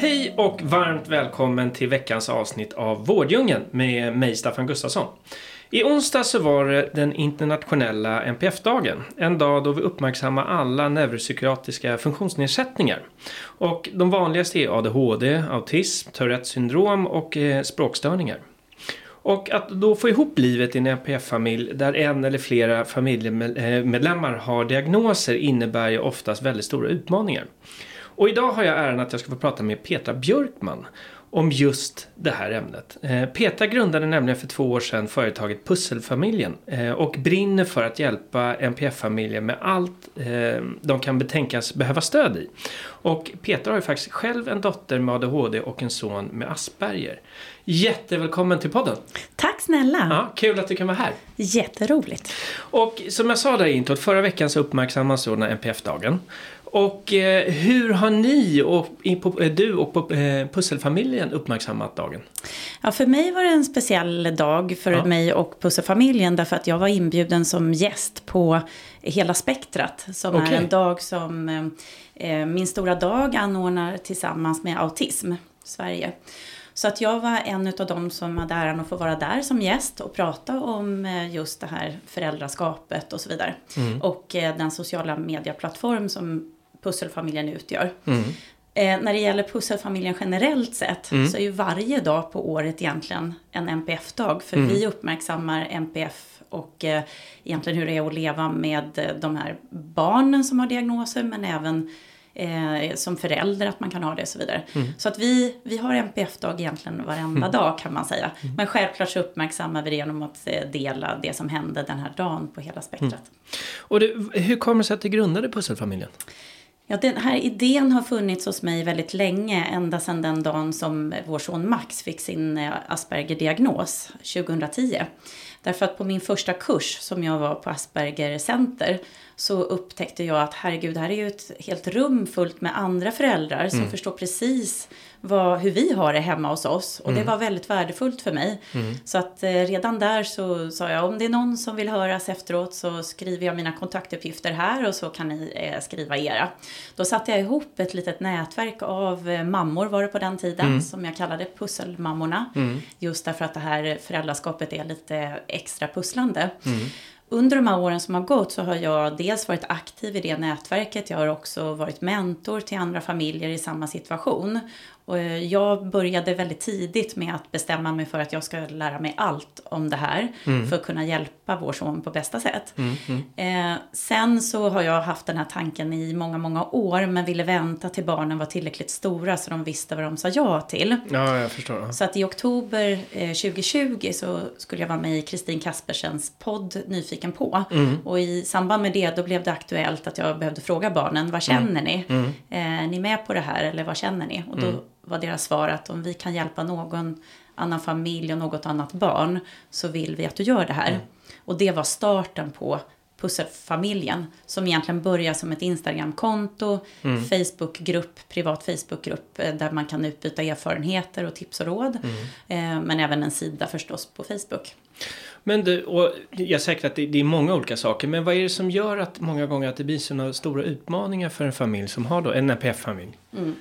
Hej och varmt välkommen till veckans avsnitt av Vårddjungeln med mig Staffan Gustafsson. I onsdag så var det den internationella NPF-dagen. En dag då vi uppmärksammar alla neuropsykiatriska funktionsnedsättningar. Och de vanligaste är ADHD, autism, Tourettes syndrom och eh, språkstörningar. Och att då få ihop livet i en NPF-familj där en eller flera familjemedlemmar har diagnoser innebär ju oftast väldigt stora utmaningar. Och idag har jag äran att jag ska få prata med Petra Björkman om just det här ämnet. Eh, Petra grundade nämligen för två år sedan företaget Pusselfamiljen eh, och brinner för att hjälpa NPF-familjer med allt eh, de kan betänkas behöva stöd i. Och Petra har ju faktiskt själv en dotter med ADHD och en son med Asperger. Jättevälkommen till podden! Tack snälla! Ja, kul att du kan vara här! Jätteroligt! Och som jag sa där i introt, förra veckan så uppmärksammas så NPF-dagen. Och eh, hur har ni och eh, du och eh, Pusselfamiljen uppmärksammat dagen? Ja, för mig var det en speciell dag för ja. mig och Pusselfamiljen därför att jag var inbjuden som gäst på Hela Spektrat som okay. är en dag som eh, Min Stora Dag anordnar tillsammans med Autism Sverige. Så att jag var en av dem som hade äran att få vara där som gäst och prata om just det här föräldraskapet och så vidare. Mm. Och den sociala medieplattform som pusselfamiljen utgör. Mm. Eh, när det gäller pusselfamiljen generellt sett mm. så är ju varje dag på året egentligen en NPF-dag. För mm. vi uppmärksammar NPF och eh, egentligen hur det är att leva med eh, de här barnen som har diagnoser men även eh, som förälder att man kan ha det och så vidare. Mm. Så att vi, vi har NPF-dag egentligen varenda mm. dag kan man säga. Mm. Men självklart så uppmärksammar vi det genom att eh, dela det som hände den här dagen på hela spektrat. Mm. Och det, hur kommer det sig att du grundade Pusselfamiljen? Ja, den här idén har funnits hos mig väldigt länge, ända sedan den dagen som vår son Max fick sin eh, Asperger-diagnos 2010. Därför att på min första kurs som jag var på Asperger Center så upptäckte jag att herregud, här är ju ett helt rum fullt med andra föräldrar som mm. förstår precis vad, hur vi har det hemma hos oss. Och mm. det var väldigt värdefullt för mig. Mm. Så att eh, redan där så sa jag om det är någon som vill höras efteråt så skriver jag mina kontaktuppgifter här och så kan ni eh, skriva era. Då satte jag ihop ett litet nätverk av eh, mammor var det på den tiden mm. som jag kallade pusselmammorna. Mm. Just därför att det här föräldraskapet är lite extra pusslande. Under de här åren som har gått så har jag dels varit aktiv i det nätverket. Jag har också varit mentor till andra familjer i samma situation. Och eh, jag började väldigt tidigt med att bestämma mig för att jag ska lära mig allt om det här. Mm. För att kunna hjälpa vår son på bästa sätt. Mm, mm. Eh, sen så har jag haft den här tanken i många, många år. Men ville vänta till barnen var tillräckligt stora så de visste vad de sa ja till. Ja, jag förstår. Så att i oktober eh, 2020 så skulle jag vara med i Kristin Kaspersens podd Nyfiken på. Mm. Och i samband med det då blev det aktuellt att jag behövde fråga barnen. Vad känner mm. ni? Mm. Eh, är ni med på det här eller vad känner ni? Och då var deras svar att om vi kan hjälpa någon annan familj och något annat barn så vill vi att du gör det här. Mm. Och det var starten på Pusselfamiljen som egentligen börjar som ett Instagramkonto, mm. Facebookgrupp, privat Facebookgrupp eh, där man kan utbyta erfarenheter och tips och råd. Mm. Eh, men även en sida förstås på Facebook. Men du, och jag är säker att det, det, är många olika saker, men vad är det som gör att många gånger att det blir sådana stora utmaningar för en familj som har då en NPF-familj? Mm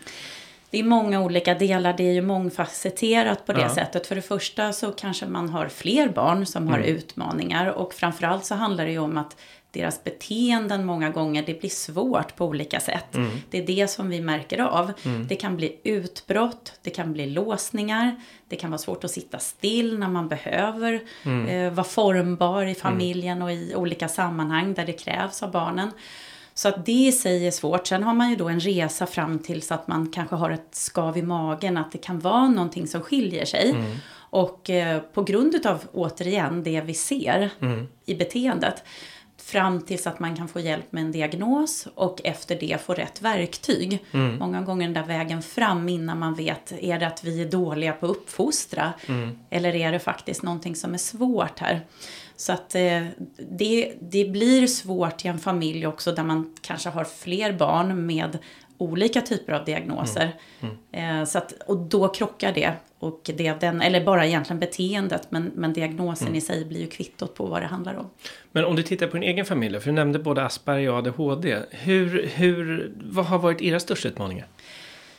det är många olika delar, det är ju mångfacetterat på det ja. sättet. För det första så kanske man har fler barn som mm. har utmaningar och framförallt så handlar det ju om att deras beteenden många gånger, det blir svårt på olika sätt. Mm. Det är det som vi märker av. Mm. Det kan bli utbrott, det kan bli låsningar, det kan vara svårt att sitta still när man behöver mm. eh, vara formbar i familjen och i olika sammanhang där det krävs av barnen. Så att det i sig är svårt. Sen har man ju då en resa fram till så att man kanske har ett skav i magen, att det kan vara någonting som skiljer sig. Mm. Och eh, på grund av återigen det vi ser mm. i beteendet fram tills att man kan få hjälp med en diagnos och efter det få rätt verktyg. Mm. Många gånger den där vägen fram innan man vet, är det att vi är dåliga på att uppfostra? Mm. Eller är det faktiskt någonting som är svårt här? Så att eh, det, det blir svårt i en familj också där man kanske har fler barn med olika typer av diagnoser. Mm. Mm. Eh, så att, och då krockar det. Och det den, eller bara egentligen beteendet, men, men diagnosen mm. i sig blir ju kvittot på vad det handlar om. Men om du tittar på din egen familj, för du nämnde både Asperger och ADHD. Hur, hur, vad har varit era största utmaningar?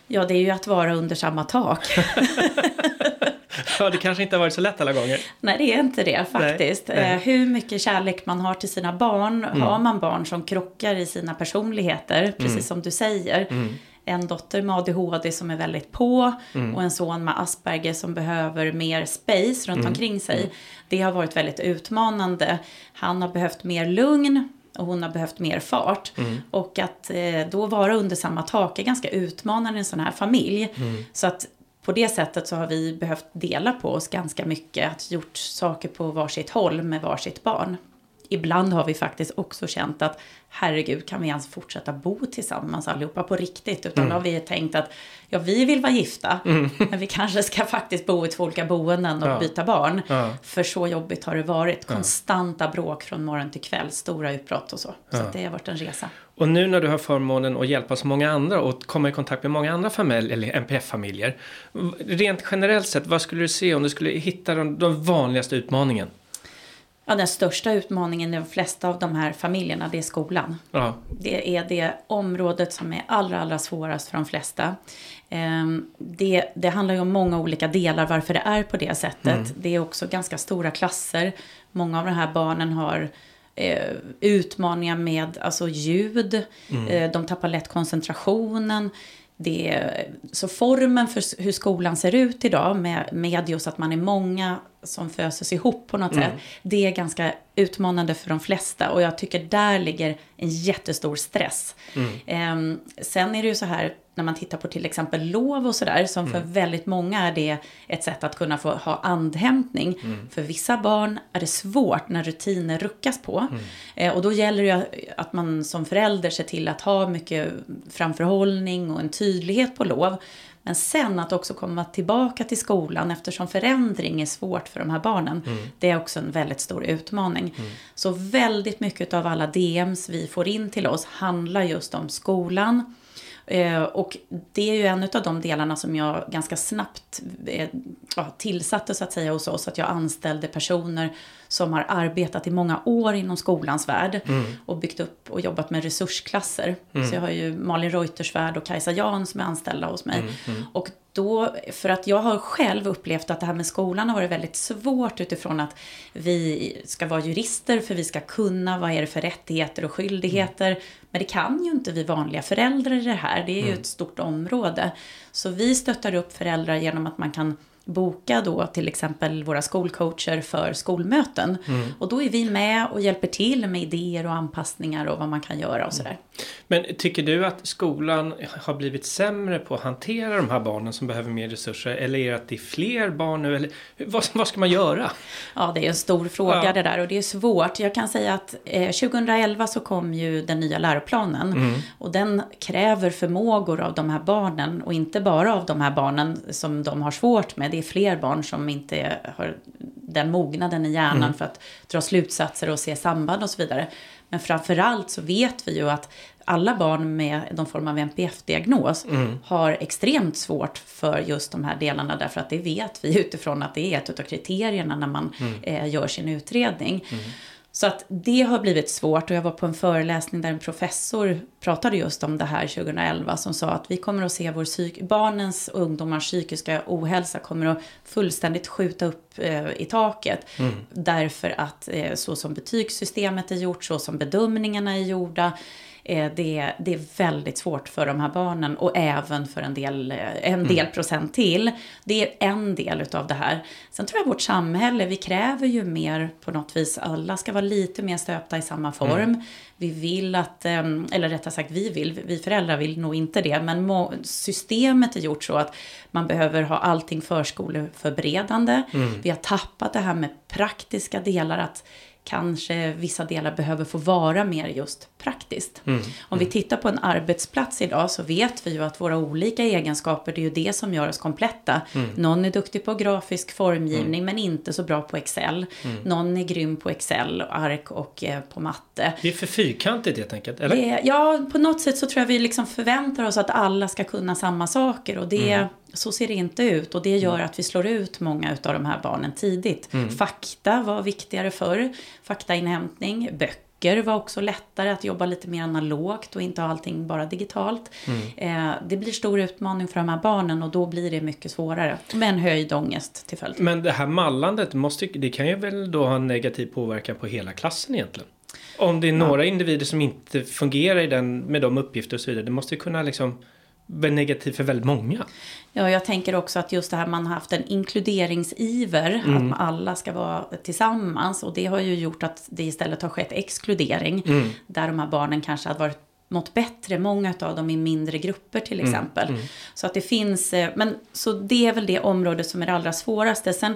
Ja, det är ju att vara under samma tak. ja, det kanske inte har varit så lätt alla gånger. Nej, det är inte det faktiskt. Nej, nej. Eh, hur mycket kärlek man har till sina barn. Mm. Har man barn som krockar i sina personligheter, precis mm. som du säger. Mm. En dotter med ADHD som är väldigt på mm. och en son med Asperger som behöver mer space runt mm. omkring sig. Mm. Det har varit väldigt utmanande. Han har behövt mer lugn och hon har behövt mer fart. Mm. Och att eh, då vara under samma tak är ganska utmanande i en sån här familj. Mm. Så att på det sättet så har vi behövt dela på oss ganska mycket. Att gjort saker på varsitt håll med varsitt barn. Ibland har vi faktiskt också känt att herregud, kan vi ens fortsätta bo tillsammans allihopa på riktigt? Utan mm. då har vi tänkt att ja, vi vill vara gifta, mm. men vi kanske ska faktiskt bo i två olika boenden och ja. byta barn. Ja. För så jobbigt har det varit. Konstanta bråk från morgon till kväll, stora utbrott och så. Så ja. det har varit en resa. Och nu när du har förmånen att hjälpa så många andra och komma i kontakt med många andra familjer, eller NPF-familjer. Rent generellt sett, vad skulle du se om du skulle hitta de, de vanligaste utmaningen? Ja, den största utmaningen i de flesta av de här familjerna, det är skolan. Ja. Det är det området som är allra, allra svårast för de flesta. Ehm, det, det handlar ju om många olika delar varför det är på det sättet. Mm. Det är också ganska stora klasser. Många av de här barnen har eh, utmaningar med alltså ljud. Mm. Eh, de tappar lätt koncentrationen. Det, så formen för hur skolan ser ut idag med, med just att man är många som föses ihop på något mm. sätt. Det är ganska utmanande för de flesta och jag tycker där ligger en jättestor stress. Mm. Eh, sen är det ju så här när man tittar på till exempel lov och sådär, som mm. för väldigt många är det ett sätt att kunna få ha andhämtning. Mm. För vissa barn är det svårt när rutiner ruckas på. Mm. Eh, och då gäller det att man som förälder ser till att ha mycket framförhållning och en tydlighet på lov. Men sen att också komma tillbaka till skolan eftersom förändring är svårt för de här barnen. Mm. Det är också en väldigt stor utmaning. Mm. Så väldigt mycket av alla DMs vi får in till oss handlar just om skolan och det är ju en av de delarna som jag ganska snabbt eh, tillsatte så att säga hos oss. Att jag anställde personer som har arbetat i många år inom skolans värld. Mm. Och byggt upp och jobbat med resursklasser. Mm. Så jag har ju Malin Reutersvärd och Kajsa Jan som är anställda hos mig. Mm. mm. Och då, för att jag har själv upplevt att det här med skolan har varit väldigt svårt utifrån att vi ska vara jurister för vi ska kunna vad är det för rättigheter och skyldigheter. Mm. Men det kan ju inte vi vanliga föräldrar i det här. Det är ju mm. ett stort område. Så vi stöttar upp föräldrar genom att man kan boka då till exempel våra skolcoacher för skolmöten. Mm. Och då är vi med och hjälper till med idéer och anpassningar och vad man kan göra och sådär. Men tycker du att skolan har blivit sämre på att hantera de här barnen som behöver mer resurser? Eller är det att det är fler barn nu? Eller vad, vad ska man göra? Ja, det är en stor fråga ja. det där och det är svårt. Jag kan säga att eh, 2011 så kom ju den nya läroplanen. Mm. Och den kräver förmågor av de här barnen och inte bara av de här barnen som de har svårt med det är fler barn som inte har den mognaden i hjärnan mm. för att dra slutsatser och se samband och så vidare. Men framförallt så vet vi ju att alla barn med någon form av NPF-diagnos mm. har extremt svårt för just de här delarna därför att det vet vi utifrån att det är ett av kriterierna när man mm. eh, gör sin utredning. Mm. Så att det har blivit svårt och jag var på en föreläsning där en professor pratade just om det här 2011 som sa att vi kommer att se vår psyk barnens och ungdomars psykiska ohälsa kommer att fullständigt skjuta upp eh, i taket. Mm. Därför att eh, så som betygssystemet är gjort, så som bedömningarna är gjorda, Eh, det, det är väldigt svårt för de här barnen och även för en del, eh, en del mm. procent till. Det är en del utav det här. Sen tror jag vårt samhälle, vi kräver ju mer på något vis. Alla ska vara lite mer stöpta i samma form. Mm. Vi vill att, ehm, eller rättare sagt vi vill, vi föräldrar vill nog inte det, men systemet är gjort så att man behöver ha allting förskoleförberedande. Mm. Vi har tappat det här med praktiska delar, att kanske vissa delar behöver få vara mer just praktiskt. Mm. Om vi tittar på en arbetsplats idag så vet vi ju att våra olika egenskaper, det är ju det som gör oss kompletta. Mm. Någon är duktig på grafisk formgivning mm. men inte så bra på Excel. Mm. Någon är grym på Excel, ark och eh, på matte. Det är för fyrkantigt helt enkelt, eller? Det, ja, på något sätt så tror jag vi liksom förväntar oss att alla ska kunna samma saker och det mm. Så ser det inte ut och det gör mm. att vi slår ut många av de här barnen tidigt. Mm. Fakta var viktigare förr, faktainhämtning, böcker var också lättare att jobba lite mer analogt och inte ha allting bara digitalt. Mm. Eh, det blir stor utmaning för de här barnen och då blir det mycket svårare. Med en höjd ångest till följd. Men det här mallandet, måste, det kan ju väl då ha en negativ påverkan på hela klassen egentligen? Om det är några ja. individer som inte fungerar i den, med de uppgifter och så vidare. Det måste ju kunna liksom negativt för väldigt många. Ja, jag tänker också att just det här man har haft en inkluderingsiver, mm. att alla ska vara tillsammans och det har ju gjort att det istället har skett exkludering, mm. där de här barnen kanske hade varit mått bättre, många av dem i mindre grupper till mm, exempel. Mm. Så att det finns, eh, men så det är väl det område som är det allra svåraste. Sen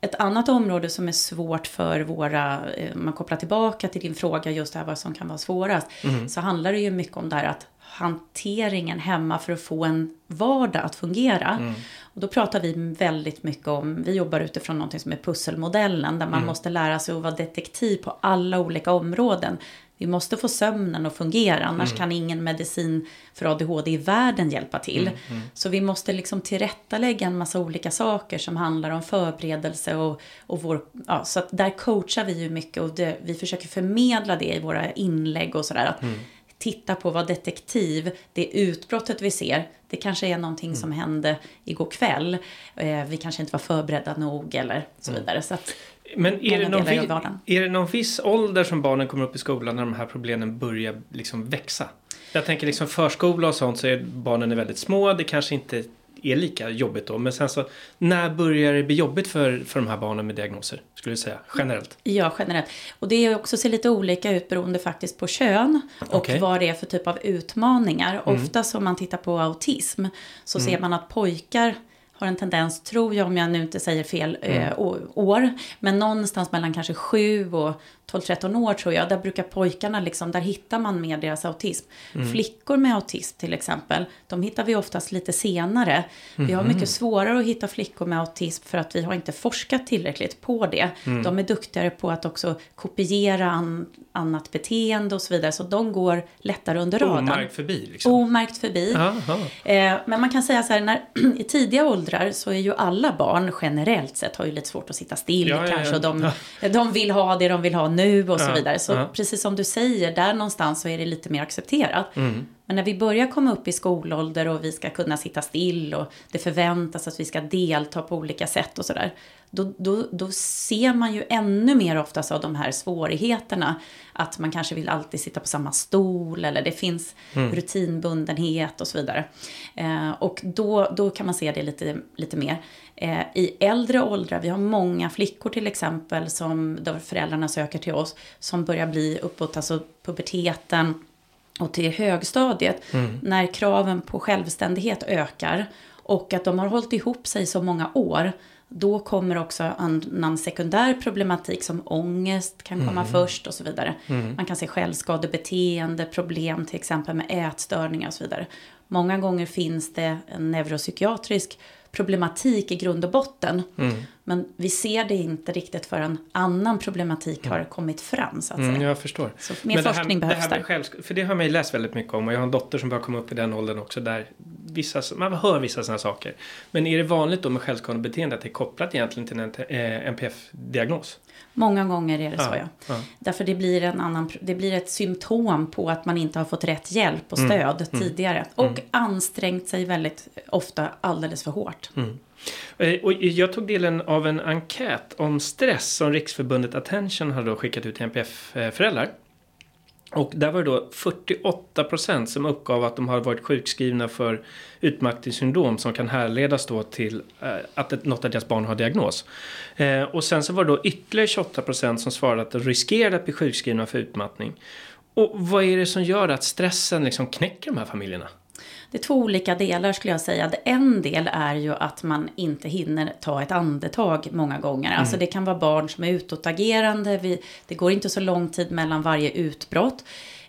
ett annat område som är svårt för våra, eh, om man kopplar tillbaka till din fråga just det här vad som kan vara svårast, mm. så handlar det ju mycket om det här att hanteringen hemma för att få en vardag att fungera. Mm. Och då pratar vi väldigt mycket om, vi jobbar utifrån något som är pusselmodellen, där man mm. måste lära sig att vara detektiv på alla olika områden. Vi måste få sömnen att fungera, annars mm. kan ingen medicin för ADHD i världen hjälpa till. Mm. Mm. Så vi måste liksom tillrättalägga en massa olika saker som handlar om förberedelse och, och vår... Ja, så att där coachar vi ju mycket och det, vi försöker förmedla det i våra inlägg och sådär. Att mm titta på vad detektiv, det utbrottet vi ser, det kanske är någonting mm. som hände igår kväll. Eh, vi kanske inte var förberedda nog eller så mm. vidare. Så att, men är det, någon är det någon viss ålder som barnen kommer upp i skolan när de här problemen börjar liksom växa? Jag tänker liksom förskola och sånt så är barnen är väldigt små. Det kanske inte är lika jobbigt då. Men sen så, när börjar det bli jobbigt för, för de här barnen med diagnoser? Skulle du säga, generellt? Ja, generellt. Och det är också ser lite olika ut beroende faktiskt på kön och okay. vad det är för typ av utmaningar. Mm. Oftast om man tittar på autism så mm. ser man att pojkar har en tendens, tror jag om jag nu inte säger fel mm. eh, år, men någonstans mellan kanske 7 och 12-13 år tror jag, där brukar pojkarna liksom, där hittar man mer deras autism. Mm. Flickor med autism till exempel, de hittar vi oftast lite senare. Vi har mhm. mycket svårare att hitta flickor med autism för att vi har inte forskat tillräckligt på det. Mm. De är duktigare på att också kopiera an, annat beteende och så vidare, så de går lättare under radarn. Omärkt förbi? Liksom. Omärkt förbi. Eh, men man kan säga så här, när, i tidiga åldrar så är ju alla barn generellt sett har ju lite svårt att sitta still ja, kanske, ja, ja. och de, de vill ha det de vill ha nu och så vidare. Så precis som du säger, där någonstans så är det lite mer accepterat. Mm. Men när vi börjar komma upp i skolålder och vi ska kunna sitta still och det förväntas att vi ska delta på olika sätt och sådär. Då, då, då ser man ju ännu mer oftast av de här svårigheterna. Att man kanske vill alltid sitta på samma stol eller det finns mm. rutinbundenhet och så vidare. Eh, och då, då kan man se det lite, lite mer. Eh, I äldre åldrar, vi har många flickor till exempel som då föräldrarna söker till oss som börjar bli uppåt, alltså puberteten och till högstadiet mm. när kraven på självständighet ökar och att de har hållit ihop sig så många år då kommer också annan sekundär problematik som ångest kan komma mm. först och så vidare. Mm. Man kan se självskadebeteende, problem till exempel med ätstörningar och så vidare. Många gånger finns det en neuropsykiatrisk problematik i grund och botten. Mm. Men vi ser det inte riktigt förrän annan problematik har kommit fram. Så att mm, säga. jag förstår. Så mer Men forskning här, behövs det här där. för det har man ju läst väldigt mycket om och jag har en dotter som börjar komma upp i den åldern också där vissa, man hör vissa sådana saker. Men är det vanligt då med självskadebeteende att det är kopplat egentligen till en eh, NPF-diagnos? Många gånger är det så, ja. ja. Därför det blir, en annan, det blir ett symptom på att man inte har fått rätt hjälp och mm. stöd mm. tidigare. Och mm. ansträngt sig väldigt ofta alldeles för hårt. Mm. Eh, och jag tog delen av en enkät om stress som Riksförbundet Attention hade skickat ut till NPF-föräldrar. Och där var det då 48 procent som uppgav att de har varit sjukskrivna för utmattningssyndrom som kan härledas då till eh, att något av deras barn har diagnos. Eh, och sen så var det då ytterligare 28 procent som svarade att de riskerade att bli sjukskrivna för utmattning. Och vad är det som gör att stressen liksom knäcker de här familjerna? Det är två olika delar skulle jag säga. En del är ju att man inte hinner ta ett andetag många gånger. Alltså det kan vara barn som är utåtagerande. Vi, det går inte så lång tid mellan varje utbrott.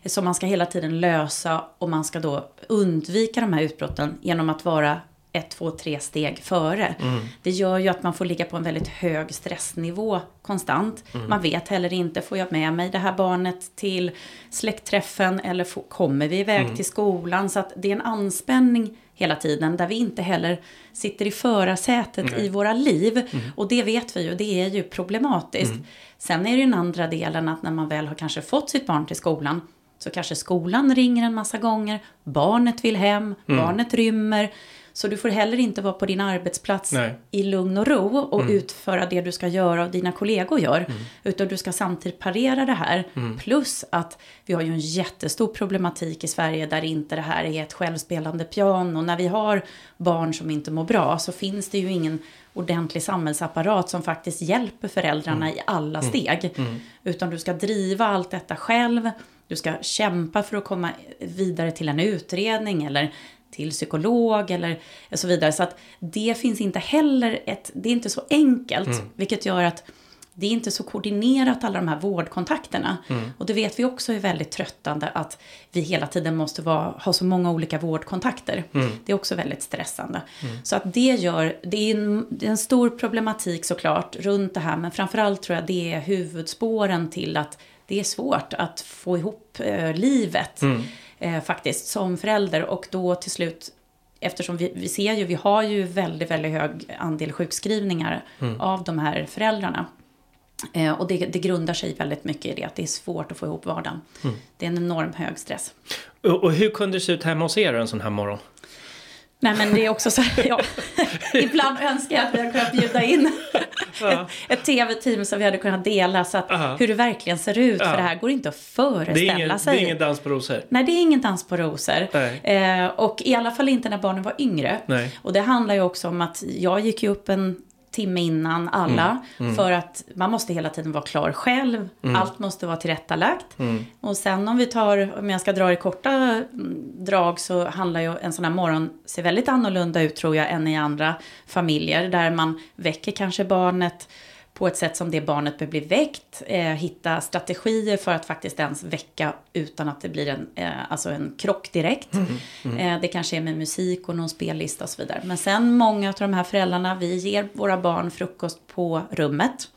Så man ska hela tiden lösa och man ska då undvika de här utbrotten genom att vara ett, två, tre steg före. Mm. Det gör ju att man får ligga på en väldigt hög stressnivå konstant. Mm. Man vet heller inte, får jag med mig det här barnet till släktträffen eller får, kommer vi iväg mm. till skolan? Så att det är en anspänning hela tiden där vi inte heller sitter i förarsätet i våra liv. Mm. Och det vet vi ju, det är ju problematiskt. Mm. Sen är det den andra delen att när man väl har kanske fått sitt barn till skolan så kanske skolan ringer en massa gånger, barnet vill hem, mm. barnet rymmer. Så du får heller inte vara på din arbetsplats Nej. i lugn och ro och mm. utföra det du ska göra och dina kollegor gör. Mm. Utan du ska samtidigt parera det här. Mm. Plus att vi har ju en jättestor problematik i Sverige där inte det här är ett självspelande piano. När vi har barn som inte mår bra så finns det ju ingen ordentlig samhällsapparat som faktiskt hjälper föräldrarna mm. i alla mm. steg. Mm. Utan du ska driva allt detta själv. Du ska kämpa för att komma vidare till en utredning eller till psykolog eller så vidare. Så att det finns inte heller ett, det är inte så enkelt, mm. vilket gör att det är inte så koordinerat alla de här vårdkontakterna. Mm. Och det vet vi också är väldigt tröttande att vi hela tiden måste vara, ha så många olika vårdkontakter. Mm. Det är också väldigt stressande. Mm. Så att det gör, det är, en, det är en stor problematik såklart runt det här. Men framförallt tror jag det är huvudspåren till att det är svårt att få ihop eh, livet. Eh, faktiskt som förälder. Och då till slut, eftersom vi, vi ser ju, vi har ju väldigt, väldigt hög andel sjukskrivningar mm. av de här föräldrarna. Eh, och det, det, grundar sig väldigt mycket i det, att det är svårt att få ihop vardagen. Mm. Det är en enorm hög stress. Och, och hur kunde det se ut hemma hos er en sån här morgon? Nej men det är också så här, ja. Ibland önskar jag att vi hade kunnat bjuda in ett, ett tv-team som vi hade kunnat dela så att Aha. hur det verkligen ser ut. Ja. För det här går inte att föreställa det ingen, sig. Det är ingen dans på rosor. Nej, det är ingen dans på rosor. Eh, och i alla fall inte när barnen var yngre. Nej. Och det handlar ju också om att jag gick ju upp en timme innan alla. Mm. Mm. För att man måste hela tiden vara klar själv. Mm. Allt måste vara tillrättalagt. Mm. Och sen om vi tar, om jag ska dra i korta mm, drag så handlar ju en sån här morgon, ser väldigt annorlunda ut tror jag än i andra familjer. Där man väcker kanske barnet på ett sätt som det barnet bör bli väckt. Eh, hitta strategier för att faktiskt ens väcka utan att det blir en, eh, alltså en krock direkt. Mm, mm. Eh, det kanske är med musik och någon spellista och så vidare. Men sen många av de här föräldrarna, vi ger våra barn frukost på rummet.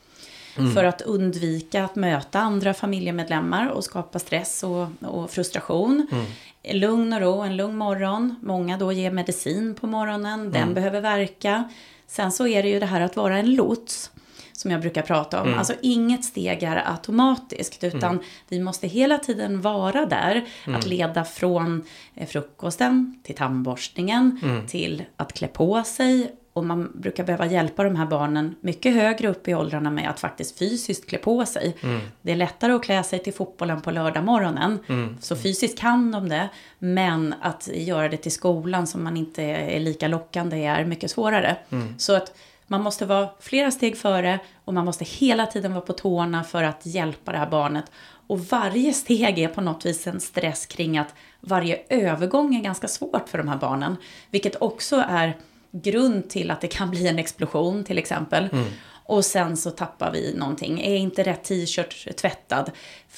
Mm. För att undvika att möta andra familjemedlemmar och skapa stress och, och frustration. Mm. Lugn och ro, en lugn morgon. Många då ger medicin på morgonen, den mm. behöver verka. Sen så är det ju det här att vara en lots som jag brukar prata om. Mm. Alltså inget steg är automatiskt utan mm. vi måste hela tiden vara där. Mm. Att leda från eh, frukosten till tandborstningen mm. till att klä på sig. Och man brukar behöva hjälpa de här barnen mycket högre upp i åldrarna med att faktiskt fysiskt klä på sig. Mm. Det är lättare att klä sig till fotbollen på lördagmorgonen. Mm. Så fysiskt kan de det. Men att göra det till skolan som man inte är lika lockande är mycket svårare. Så att man måste vara flera steg före och man måste hela tiden vara på tårna för att hjälpa det här barnet. Och varje steg är på något vis en stress kring att varje övergång är ganska svårt för de här barnen. Vilket också är grund till att det kan bli en explosion till exempel. Mm. Och sen så tappar vi någonting. Är inte rätt t-shirt tvättad?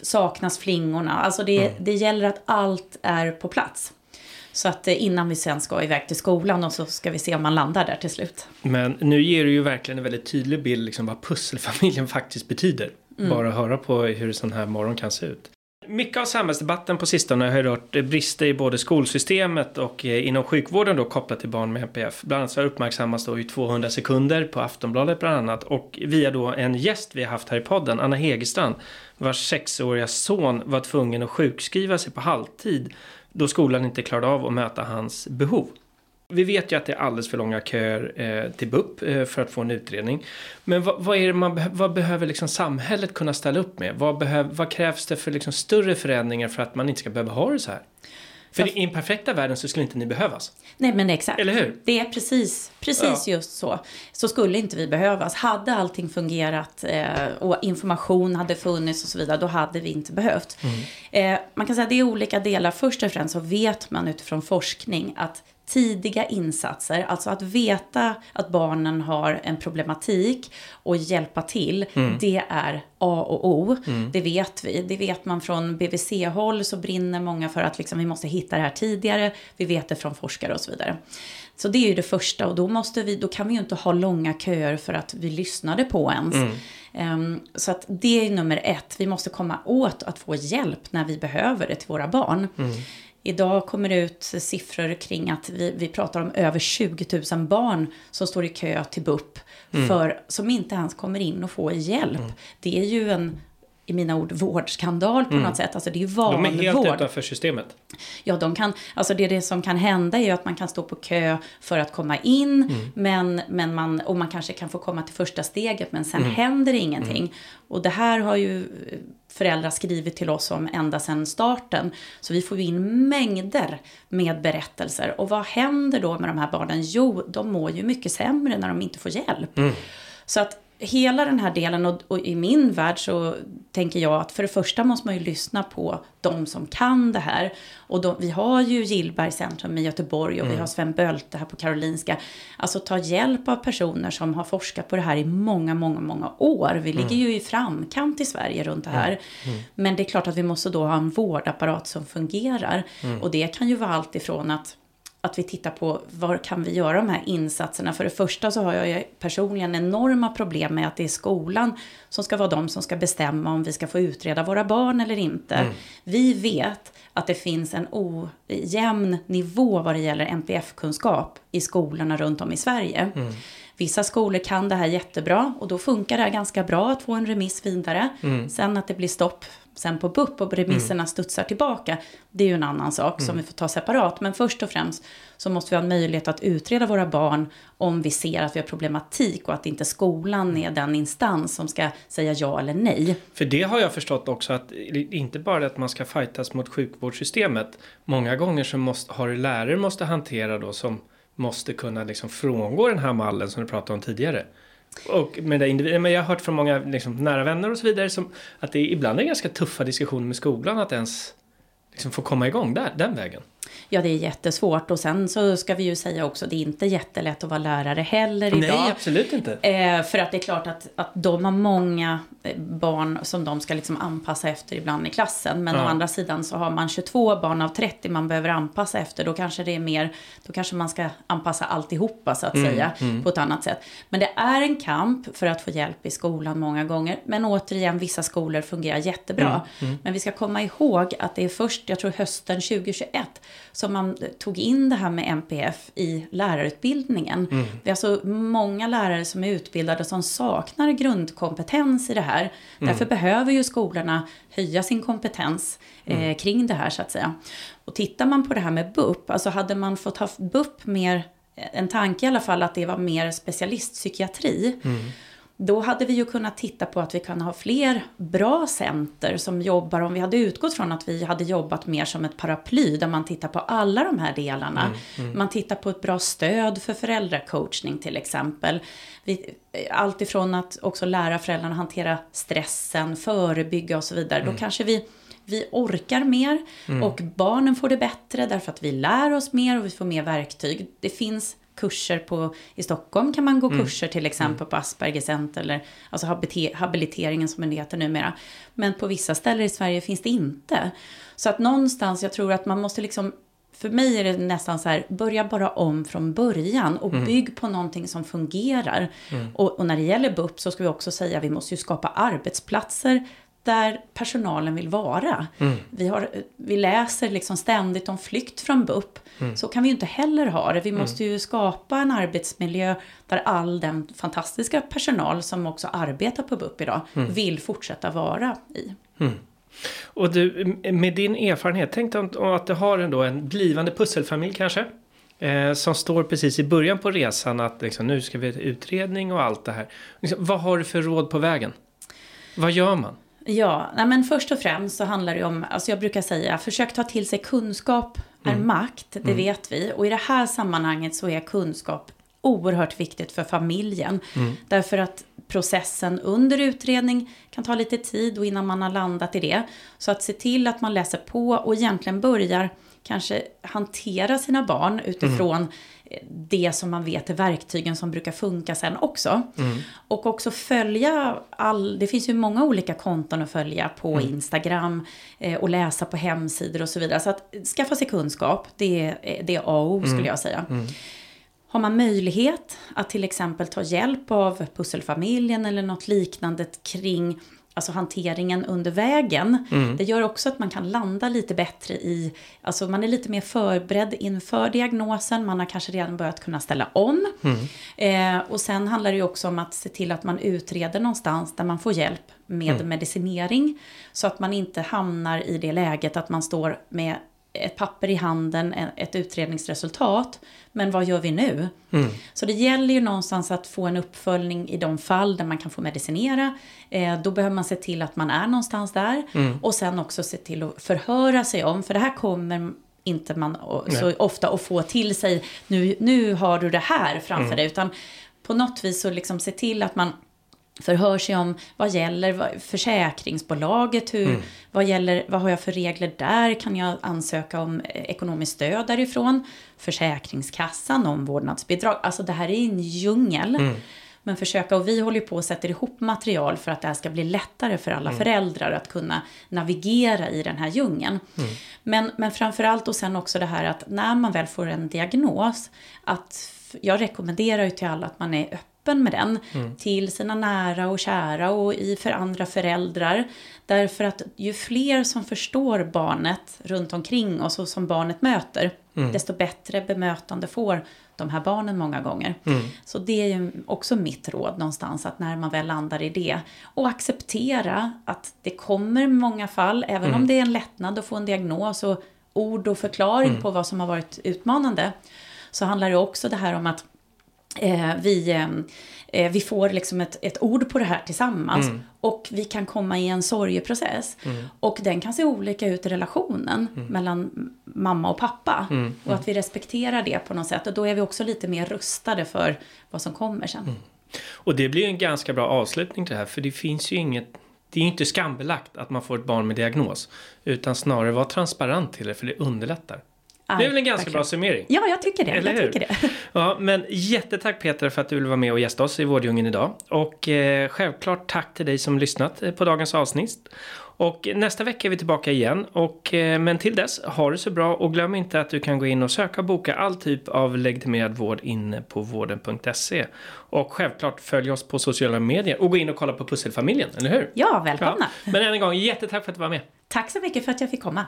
Saknas flingorna? Alltså det, mm. det gäller att allt är på plats. Så att eh, innan vi sen ska iväg till skolan och så ska vi se om man landar där till slut. Men nu ger du ju verkligen en väldigt tydlig bild liksom vad pusselfamiljen faktiskt betyder. Mm. Bara höra på hur en sån här morgon kan se ut. Mycket av samhällsdebatten på sistone har rört brister i både skolsystemet och eh, inom sjukvården då kopplat till barn med NPF. Bland annat så har uppmärksammats då i 200 sekunder på Aftonbladet bland annat och via då en gäst vi har haft här i podden, Anna Hegerstrand, vars sexåriga son var tvungen att sjukskriva sig på halvtid då skolan inte klarade av att möta hans behov. Vi vet ju att det är alldeles för långa köer eh, till BUP eh, för att få en utredning. Men vad, vad är man, vad behöver liksom samhället kunna ställa upp med? Vad, behöv, vad krävs det för liksom större förändringar för att man inte ska behöva ha det så här? För i en perfekta världen så skulle inte ni behövas. Nej men exakt. Eller hur? Det är precis, precis Ja. just så. Så skulle inte vi behövas. Hade allting fungerat eh, och information hade funnits och så vidare, då hade vi inte behövt. Mm. Eh, man kan säga att det är olika delar. Först och främst så vet man utifrån forskning att tidiga insatser, alltså att veta att barnen har en problematik och hjälpa till, Mm. det är A och O. Det vet vi. Det vet man från BVC-håll så brinner många för att liksom, vi måste hitta det här tidigare. Vi vet det från forskare och så vidare. Så det är ju det första och då, måste vi, då kan vi ju inte ha långa köer för att vi lyssnade på ens. Ehm, så att det är nummer ett. Vi måste komma åt att få hjälp när vi behöver det till våra barn. Idag kommer det ut siffror kring att vi, vi pratar om över 20 000 barn som står i kö till BUP för, som inte ens kommer in och får hjälp. Det är ju en, i mina ord, vårdskandal på något sätt. Alltså det är ju De är helt vanvård. utanför systemet. Ja, de kan, alltså det, det som kan hända är ju att man kan stå på kö för att komma in, men, men man, och man kanske kan få komma till första steget, men sen händer det ingenting. Och det här har ju föräldrar skrivit till oss om ända sedan starten. Så vi får ju in mängder med berättelser. Och vad händer då med de här barnen? Jo, de mår ju mycket sämre när de inte får hjälp. Så att hela den här delen, och, och i min värld så tänker jag att för det första måste man ju lyssna på de som kan det här. Och de, vi har ju Gillberg centrum i Göteborg och vi har Sven Bölte här på Karolinska. Alltså ta hjälp av personer som har forskat på det här i många, många, många år. Vi ligger ju i framkant i Sverige runt det här. Men det är klart att vi måste då ha en vårdapparat som fungerar. Och det kan ju vara allt ifrån att att vi tittar på var kan vi göra de här insatserna. För det första så har jag ju personligen enorma problem med att det är skolan som ska vara de som ska bestämma om vi ska få utreda våra barn eller inte. Vi vet att det finns en ojämn nivå vad det gäller NPF-kunskap i skolorna runt om i Sverige. Vissa skolor kan det här jättebra och då funkar det här ganska bra att få en remiss vidare. Sen att det blir stopp sen på BUP och remisserna studsar tillbaka, det är ju en annan sak som vi får ta separat. Men först och främst så måste vi ha en möjlighet att utreda våra barn om vi ser att vi har problematik och att inte skolan är den instans som ska säga ja eller nej. För det har jag förstått också att inte bara att man ska fightas mot sjukvårdssystemet. Många gånger så måste, har lärare måste hantera då som måste kunna liksom frångå den här mallen som du pratade om tidigare. Och med det individer, men jag har hört från många liksom, nära vänner och så vidare som att det ibland är ganska tuffa diskussioner med skolan att ens liksom, få komma igång där, den vägen. Ja, det är jättesvårt och sen så ska vi ju säga också, det är inte jättelätt att vara lärare heller idag. Nej, absolut inte. Eh, för att det är klart att, att de har många eh, barn som de ska liksom anpassa efter ibland i klassen. Men Ja. å andra sidan så har man 22 barn av 30 man behöver anpassa efter. Då kanske det är mer, då kanske man ska anpassa alltihopa så att säga på ett annat sätt. Men det är en kamp för att få hjälp i skolan många gånger. Men återigen, vissa skolor fungerar jättebra. Men vi ska komma ihåg att det är först, jag tror hösten 2021, som man tog in det här med MPF i lärarutbildningen. Det är alltså många lärare som är utbildade som saknar grundkompetens i det här. Därför behöver ju skolorna höja sin kompetens eh, kring det här så att säga. Och tittar man på det här med BUP, alltså hade man fått ha BUP mer, en tanke i alla fall att det var mer specialistpsykiatri. Då hade vi ju kunnat titta på att vi kan ha fler bra center som jobbar, om vi hade utgått från att vi hade jobbat mer som ett paraply där man tittar på alla de här delarna. Man tittar på ett bra stöd för föräldracoachning till exempel. Vi, allt ifrån att också lära föräldrarna hantera stressen, förebygga och så vidare. Då kanske vi vi orkar mer och barnen får det bättre därför att vi lär oss mer och vi får mer verktyg. Det finns kurser på, i Stockholm kan man gå kurser till exempel på Asperger Center eller alltså habiliteringen som det heter numera. Men på vissa ställen i Sverige finns det inte. Så att någonstans, jag tror att man måste liksom för mig är det nästan så här, börja bara om från början och bygg på någonting som fungerar. Och, och när det gäller BUP så ska vi också säga att vi måste ju skapa arbetsplatser där personalen vill vara. Vi, har, vi läser liksom ständigt om flykt från BUP. Så kan vi ju inte heller ha det. Vi måste ju skapa en arbetsmiljö där all den fantastiska personal som också arbetar på BUP idag vill fortsätta vara i. Och du, med din erfarenhet, tänk dig om att du har ändå en blivande pusselfamilj kanske. Eh, som står precis i början på resan att liksom, nu ska vi ha utredning och allt det här. Liksom, vad har du för råd på vägen? Vad gör man? Ja, nej men först och främst så handlar det om, alltså jag brukar säga, försök ta till sig kunskap är makt, det vet vi. Och i det här sammanhanget så är kunskap oerhört viktigt för familjen. Därför att processen under utredning kan ta lite tid och innan man har landat i det. Så att se till att man läser på och egentligen börjar kanske hantera sina barn utifrån eh, det som man vet är verktygen som brukar funka sen också. Och också följa all, det finns ju många olika konton att följa på Instagram eh, och läsa på hemsidor och så vidare. Så att skaffa sig kunskap, det är, det är A och O skulle jag säga. Har man möjlighet att till exempel ta hjälp av pusselfamiljen eller något liknande kring alltså hanteringen under vägen. Det gör också att man kan landa lite bättre i, alltså man är lite mer förberedd inför diagnosen, man har kanske redan börjat kunna ställa om. Eh, och sen handlar det ju också om att se till att man utreder någonstans där man får hjälp med medicinering. Så att man inte hamnar i det läget att man står med ett papper i handen, ett utredningsresultat. Men vad gör vi nu? Så det gäller ju någonstans att få en uppföljning i de fall där man kan få medicinera. Eh, då behöver man se till att man är någonstans där. Och sen också se till att förhöra sig om, för det här kommer inte man å- så ofta att få till sig, nu, nu har du det här framför dig. Utan på något vis så liksom se till att man förhör sig om vad gäller försäkringsbolaget, hur, vad, gäller, vad har jag för regler där, kan jag ansöka om eh, ekonomiskt stöd därifrån, Försäkringskassan, omvårdnadsbidrag, alltså det här är en djungel. Men försöka, och vi håller ju på och sätter ihop material för att det här ska bli lättare för alla föräldrar att kunna navigera i den här djungeln. Men, men framförallt och sen också det här att när man väl får en diagnos, att jag rekommenderar ju till alla att man är öppen med den till sina nära och kära och i för andra föräldrar. Därför att ju fler som förstår barnet runt omkring oss och som barnet möter, desto bättre bemötande får de här barnen många gånger. Så det är ju också mitt råd någonstans, att när man väl landar i det, och acceptera att det kommer många fall, även om det är en lättnad att få en diagnos och ord och förklaring på vad som har varit utmanande, så handlar det också det här om att vi, eh, eh, vi får liksom ett, ett ord på det här tillsammans. Och vi kan komma i en sorgeprocess. Och den kan se olika ut i relationen mellan mamma och pappa. Och att vi respekterar det på något sätt. Och då är vi också lite mer rustade för vad som kommer sen. Och det blir en ganska bra avslutning till det här för det finns ju inget det är ju inte skambelagt att man får ett barn med diagnos. Utan snarare vara transparent till det för det underlättar. Det är väl en ganska verkligen. bra summering? Ja, jag tycker det. Eller jag hur? tycker det. Ja, men jättetack Peter för att du ville vara med och gästa oss i Vårdjungeln idag. Och eh, självklart tack till dig som lyssnat eh, på dagens avsnitt. Och nästa vecka är vi tillbaka igen. Och, eh, men till dess, ha det så bra och glöm inte att du kan gå in och söka och boka all typ av legitimerad vård inne på vården.se. Och självklart följ oss på sociala medier och gå in och kolla på Pusselfamiljen, eller hur? Ja, välkomna. Men än en gång, jättetack för att du var med. Tack så mycket för att jag fick komma.